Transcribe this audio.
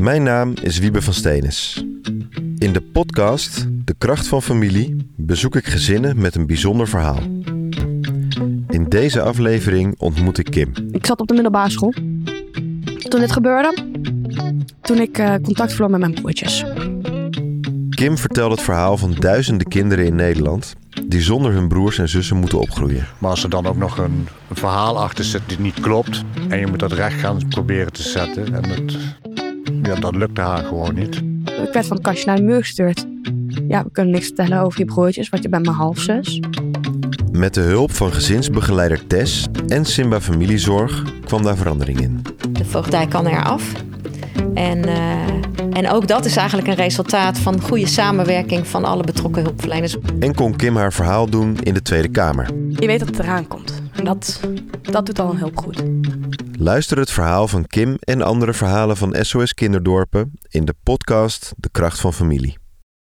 Mijn naam is Wiebe van Steenis. In de podcast De Kracht van Familie bezoek ik gezinnen met een bijzonder verhaal. In deze aflevering ontmoet ik Kim. Ik zat op de middelbare school. Toen dit gebeurde, toen ik eh, contact verloor met mijn broertjes. Kim vertelt het verhaal van duizenden kinderen in Nederland die zonder hun broers en zussen moeten opgroeien. Maar als er dan ook nog een, een verhaal achter zit die niet klopt en je moet dat recht gaan proberen te zetten en het, ja, dat lukte haar gewoon niet. Ik werd van het kastje naar de muur gestuurd. Ja, we kunnen niks vertellen over je broertjes, want je bent mijn halfzus. Met de hulp van gezinsbegeleider Tess en Simba Familiezorg kwam daar verandering in. De voogdij kan eraf. En, eh, en ook dat is eigenlijk een resultaat van goede samenwerking van alle betrokken hulpverleners. En kon Kim haar verhaal doen in de Tweede Kamer. Je weet dat het eraan komt. En dat, dat doet al een hulp goed. Luister het verhaal van Kim en andere verhalen van SOS Kinderdorpen in de podcast De Kracht van Familie.